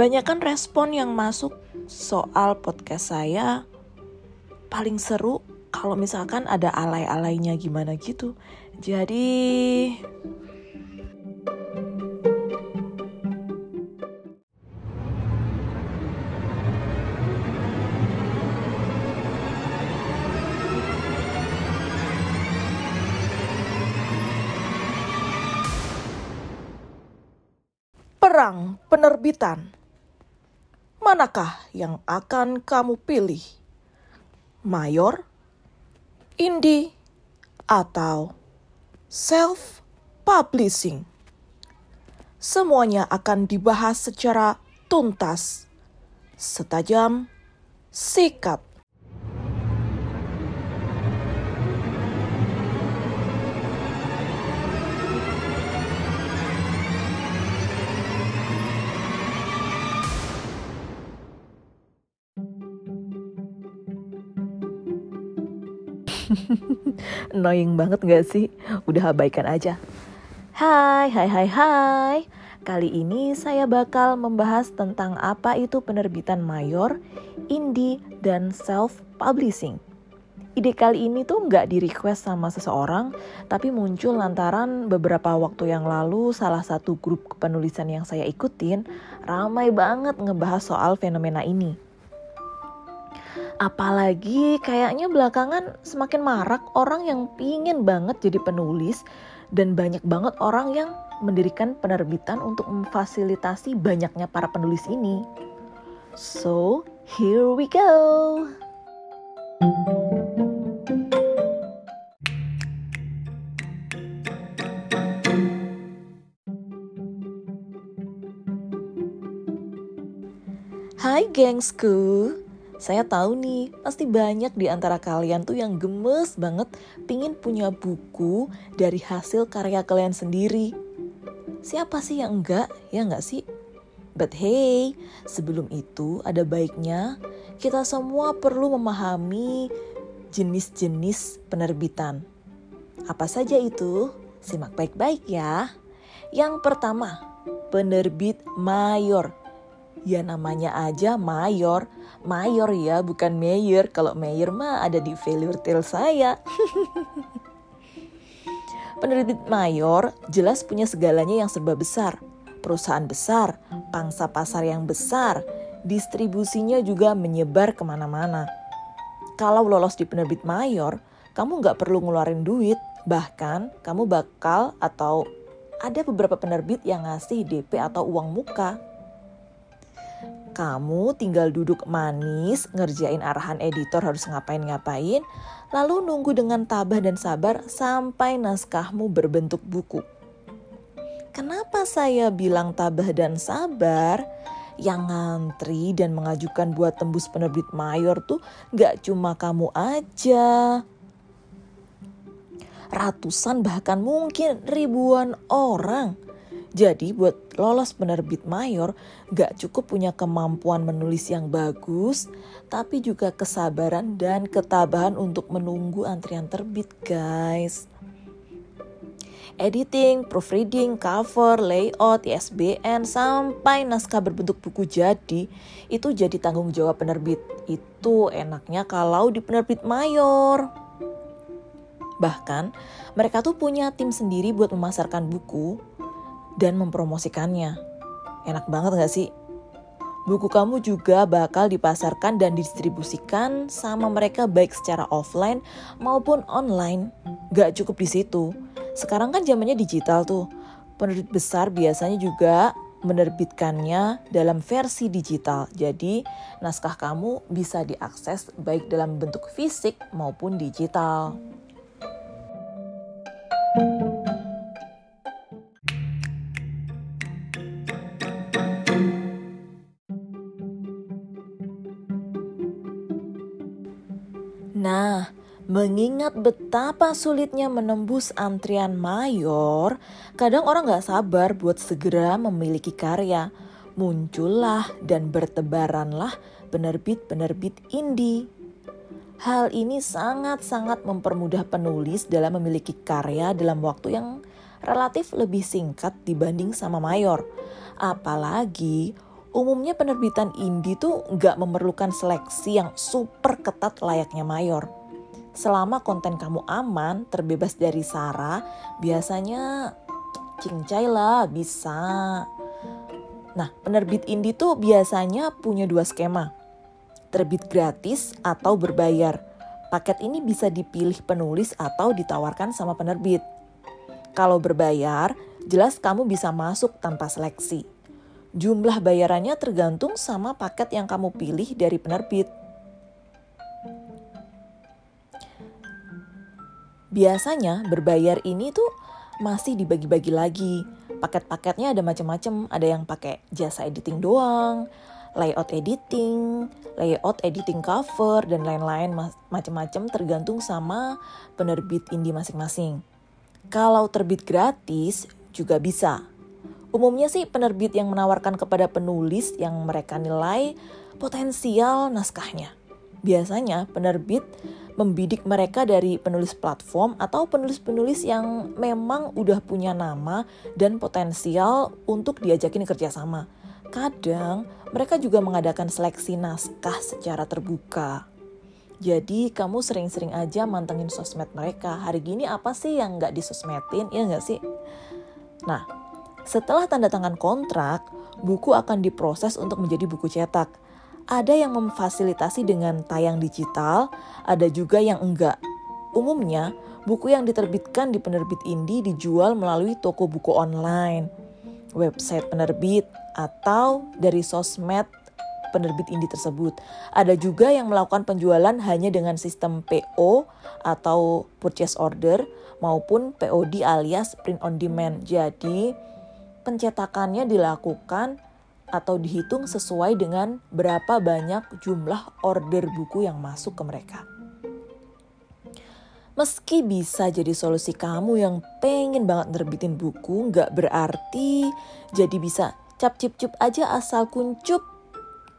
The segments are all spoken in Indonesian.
Banyakan respon yang masuk soal podcast saya paling seru kalau misalkan ada alay-alaynya gimana gitu. Jadi Perang penerbitan. Manakah yang akan kamu pilih? Mayor, indie, atau self-publishing? Semuanya akan dibahas secara tuntas, setajam sikat. Annoying banget gak sih? Udah abaikan aja. Hai, hai, hai, hai. Kali ini saya bakal membahas tentang apa itu penerbitan mayor, indie, dan self-publishing. Ide kali ini tuh nggak di request sama seseorang, tapi muncul lantaran beberapa waktu yang lalu salah satu grup kepenulisan yang saya ikutin ramai banget ngebahas soal fenomena ini. Apalagi kayaknya belakangan semakin marak orang yang pingin banget jadi penulis dan banyak banget orang yang mendirikan penerbitan untuk memfasilitasi banyaknya para penulis ini. So, here we go. Hai gengsku, saya tahu nih, pasti banyak di antara kalian tuh yang gemes banget pingin punya buku dari hasil karya kalian sendiri. Siapa sih yang enggak? Ya enggak sih? But hey, sebelum itu ada baiknya kita semua perlu memahami jenis-jenis penerbitan. Apa saja itu? Simak baik-baik ya. Yang pertama, penerbit mayor Ya namanya aja mayor. Mayor ya, bukan mayor. Kalau mayor mah ada di value tail saya. Penerbit mayor jelas punya segalanya yang serba besar. Perusahaan besar, pangsa pasar yang besar, distribusinya juga menyebar ke mana-mana. Kalau lolos di penerbit mayor, kamu nggak perlu ngeluarin duit. Bahkan kamu bakal atau ada beberapa penerbit yang ngasih DP atau uang muka kamu tinggal duduk manis, ngerjain arahan editor harus ngapain-ngapain, lalu nunggu dengan tabah dan sabar sampai naskahmu berbentuk buku. Kenapa saya bilang tabah dan sabar? Yang ngantri dan mengajukan buat tembus penerbit mayor tuh gak cuma kamu aja. Ratusan bahkan mungkin ribuan orang jadi buat lolos penerbit mayor gak cukup punya kemampuan menulis yang bagus, tapi juga kesabaran dan ketabahan untuk menunggu antrian terbit guys. Editing, proofreading, cover, layout, ISBN, sampai naskah berbentuk buku jadi, itu jadi tanggung jawab penerbit. Itu enaknya kalau di penerbit mayor. Bahkan, mereka tuh punya tim sendiri buat memasarkan buku, dan mempromosikannya. Enak banget gak sih? Buku kamu juga bakal dipasarkan dan distribusikan sama mereka baik secara offline maupun online. Gak cukup di situ. Sekarang kan zamannya digital tuh. Penerbit besar biasanya juga menerbitkannya dalam versi digital. Jadi, naskah kamu bisa diakses baik dalam bentuk fisik maupun digital. Mengingat betapa sulitnya menembus antrian mayor, kadang orang gak sabar buat segera memiliki karya. Muncullah dan bertebaranlah penerbit-penerbit indie. Hal ini sangat-sangat mempermudah penulis dalam memiliki karya dalam waktu yang relatif lebih singkat dibanding sama mayor. Apalagi Umumnya penerbitan indie tuh nggak memerlukan seleksi yang super ketat layaknya mayor. Selama konten kamu aman, terbebas dari sara, biasanya cincai lah bisa. Nah, penerbit indie tuh biasanya punya dua skema. Terbit gratis atau berbayar. Paket ini bisa dipilih penulis atau ditawarkan sama penerbit. Kalau berbayar, jelas kamu bisa masuk tanpa seleksi. Jumlah bayarannya tergantung sama paket yang kamu pilih dari penerbit. Biasanya berbayar ini tuh masih dibagi-bagi lagi. Paket-paketnya ada macam-macam, ada yang pakai jasa editing doang, layout editing, layout editing cover dan lain-lain macam-macam tergantung sama penerbit indie masing-masing. Kalau terbit gratis juga bisa. Umumnya sih penerbit yang menawarkan kepada penulis yang mereka nilai potensial naskahnya. Biasanya penerbit membidik mereka dari penulis platform atau penulis-penulis yang memang udah punya nama dan potensial untuk diajakin kerjasama. Kadang mereka juga mengadakan seleksi naskah secara terbuka. Jadi kamu sering-sering aja mantengin sosmed mereka. Hari gini apa sih yang nggak disosmedin, ya nggak sih? Nah, setelah tanda tangan kontrak, buku akan diproses untuk menjadi buku cetak ada yang memfasilitasi dengan tayang digital, ada juga yang enggak. Umumnya, buku yang diterbitkan di penerbit indie dijual melalui toko buku online, website penerbit, atau dari sosmed penerbit indie tersebut. Ada juga yang melakukan penjualan hanya dengan sistem PO atau purchase order maupun POD alias print on demand. Jadi, pencetakannya dilakukan atau dihitung sesuai dengan berapa banyak jumlah order buku yang masuk ke mereka. Meski bisa jadi solusi kamu yang pengen banget nerbitin buku, nggak berarti jadi bisa cap cip cup aja asal kuncup.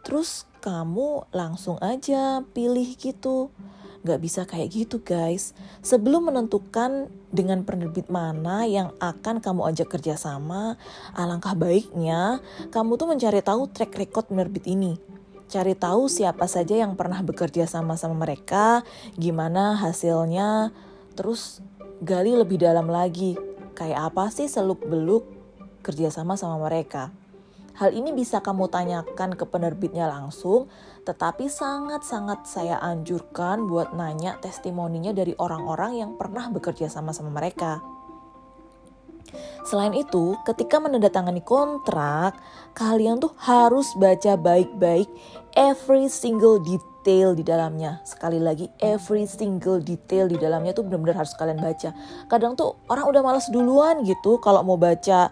Terus kamu langsung aja pilih gitu. Gak bisa kayak gitu guys. Sebelum menentukan dengan penerbit mana yang akan kamu ajak kerjasama, alangkah baiknya kamu tuh mencari tahu track record penerbit ini. Cari tahu siapa saja yang pernah bekerja sama sama mereka, gimana hasilnya, terus gali lebih dalam lagi. Kayak apa sih seluk-beluk kerjasama sama mereka. Hal ini bisa kamu tanyakan ke penerbitnya langsung, tetapi sangat-sangat saya anjurkan buat nanya testimoninya dari orang-orang yang pernah bekerja sama sama mereka. Selain itu, ketika menandatangani kontrak, kalian tuh harus baca baik-baik every single detail di dalamnya. Sekali lagi, every single detail di dalamnya tuh benar-benar harus kalian baca. Kadang tuh orang udah males duluan gitu kalau mau baca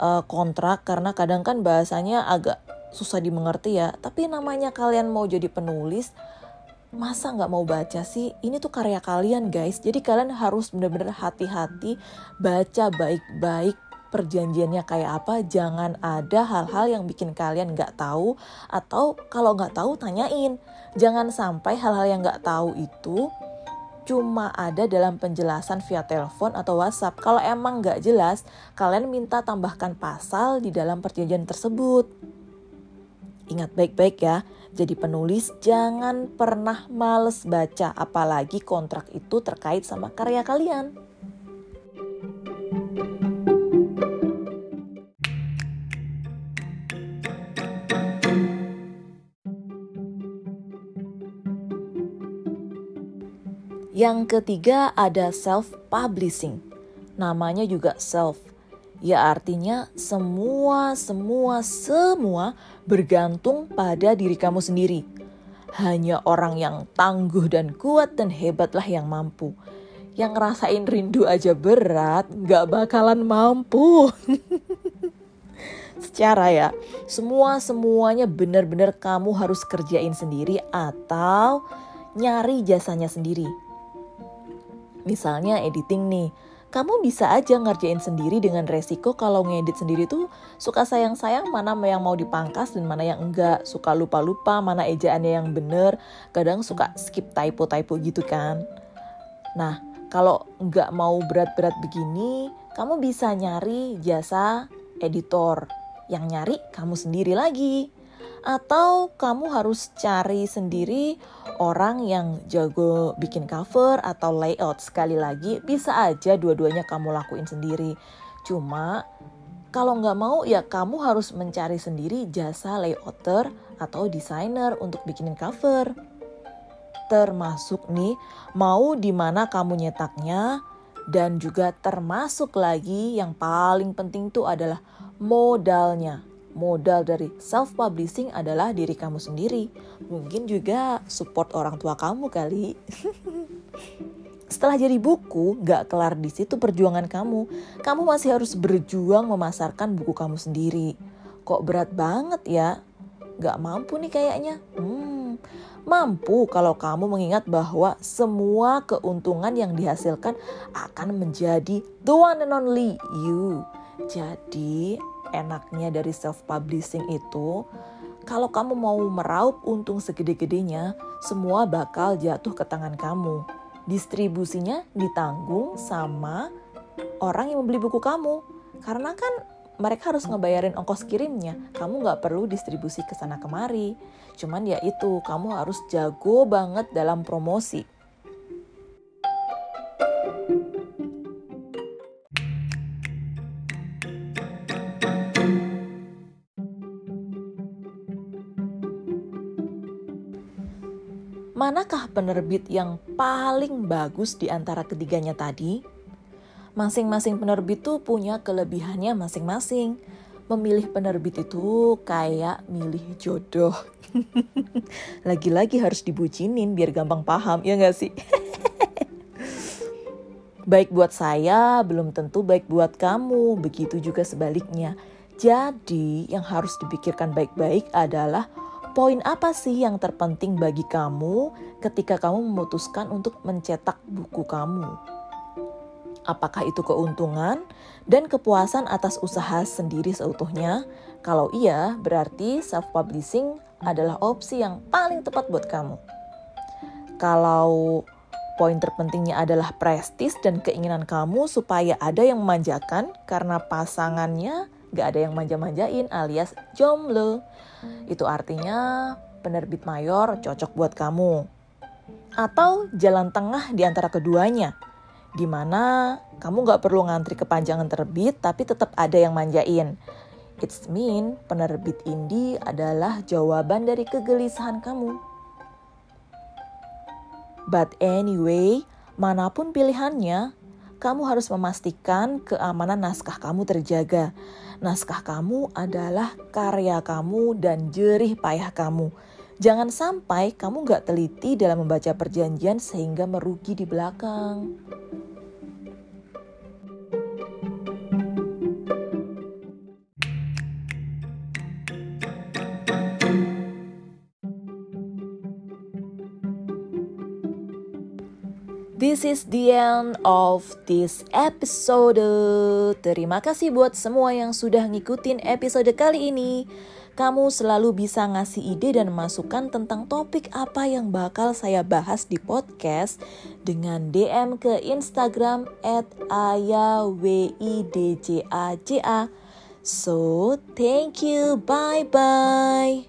uh, kontrak karena kadang kan bahasanya agak susah dimengerti ya. Tapi namanya kalian mau jadi penulis, masa nggak mau baca sih? Ini tuh karya kalian guys. Jadi kalian harus benar-benar hati-hati baca baik-baik perjanjiannya kayak apa. Jangan ada hal-hal yang bikin kalian nggak tahu atau kalau nggak tahu tanyain. Jangan sampai hal-hal yang nggak tahu itu cuma ada dalam penjelasan via telepon atau WhatsApp. Kalau emang nggak jelas, kalian minta tambahkan pasal di dalam perjanjian tersebut. Ingat baik-baik ya, jadi penulis jangan pernah males baca, apalagi kontrak itu terkait sama karya kalian. Yang ketiga ada self-publishing. Namanya juga self. Ya artinya semua, semua, semua bergantung pada diri kamu sendiri. Hanya orang yang tangguh dan kuat dan hebatlah yang mampu. Yang ngerasain rindu aja berat, gak bakalan mampu. Secara ya, semua-semuanya benar-benar kamu harus kerjain sendiri atau nyari jasanya sendiri. Misalnya editing nih, kamu bisa aja ngerjain sendiri dengan resiko kalau ngedit sendiri tuh suka sayang-sayang mana yang mau dipangkas dan mana yang enggak, suka lupa-lupa mana ejaannya yang bener, kadang suka skip typo-typo gitu kan. Nah, kalau nggak mau berat-berat begini, kamu bisa nyari jasa editor yang nyari kamu sendiri lagi. Atau kamu harus cari sendiri orang yang jago bikin cover atau layout. Sekali lagi, bisa aja dua-duanya kamu lakuin sendiri. Cuma kalau nggak mau ya kamu harus mencari sendiri jasa layouter atau desainer untuk bikinin cover. Termasuk nih mau di mana kamu nyetaknya dan juga termasuk lagi yang paling penting tuh adalah modalnya modal dari self publishing adalah diri kamu sendiri. Mungkin juga support orang tua kamu kali. Setelah jadi buku, gak kelar di situ perjuangan kamu. Kamu masih harus berjuang memasarkan buku kamu sendiri. Kok berat banget ya? Gak mampu nih kayaknya. Hmm, mampu kalau kamu mengingat bahwa semua keuntungan yang dihasilkan akan menjadi the one and only you. Jadi, enaknya dari self publishing itu kalau kamu mau meraup untung segede-gedenya, semua bakal jatuh ke tangan kamu. Distribusinya ditanggung sama orang yang membeli buku kamu. Karena kan mereka harus ngebayarin ongkos kirimnya. Kamu nggak perlu distribusi ke sana kemari. Cuman ya itu, kamu harus jago banget dalam promosi. Penerbit yang paling bagus di antara ketiganya tadi? Masing-masing penerbit tuh punya kelebihannya masing-masing. Memilih penerbit itu kayak milih jodoh. Lagi-lagi harus dibucinin biar gampang paham, ya gak sih? baik buat saya, belum tentu baik buat kamu. Begitu juga sebaliknya. Jadi, yang harus dipikirkan baik-baik adalah Poin apa sih yang terpenting bagi kamu ketika kamu memutuskan untuk mencetak buku kamu? Apakah itu keuntungan dan kepuasan atas usaha sendiri seutuhnya? Kalau iya, berarti self-publishing adalah opsi yang paling tepat buat kamu. Kalau poin terpentingnya adalah prestis dan keinginan kamu supaya ada yang memanjakan karena pasangannya gak ada yang manja-manjain alias jomblo. Itu artinya penerbit mayor cocok buat kamu. Atau jalan tengah di antara keduanya, di mana kamu gak perlu ngantri kepanjangan terbit tapi tetap ada yang manjain. It's mean penerbit indie adalah jawaban dari kegelisahan kamu. But anyway, mana pun pilihannya, kamu harus memastikan keamanan naskah kamu terjaga. Naskah kamu adalah karya kamu dan jerih payah kamu. Jangan sampai kamu gak teliti dalam membaca perjanjian sehingga merugi di belakang. This is the end of this episode. Terima kasih buat semua yang sudah ngikutin episode kali ini. Kamu selalu bisa ngasih ide dan masukan tentang topik apa yang bakal saya bahas di podcast dengan DM ke Instagram at ayawidjaja. So, thank you. Bye-bye.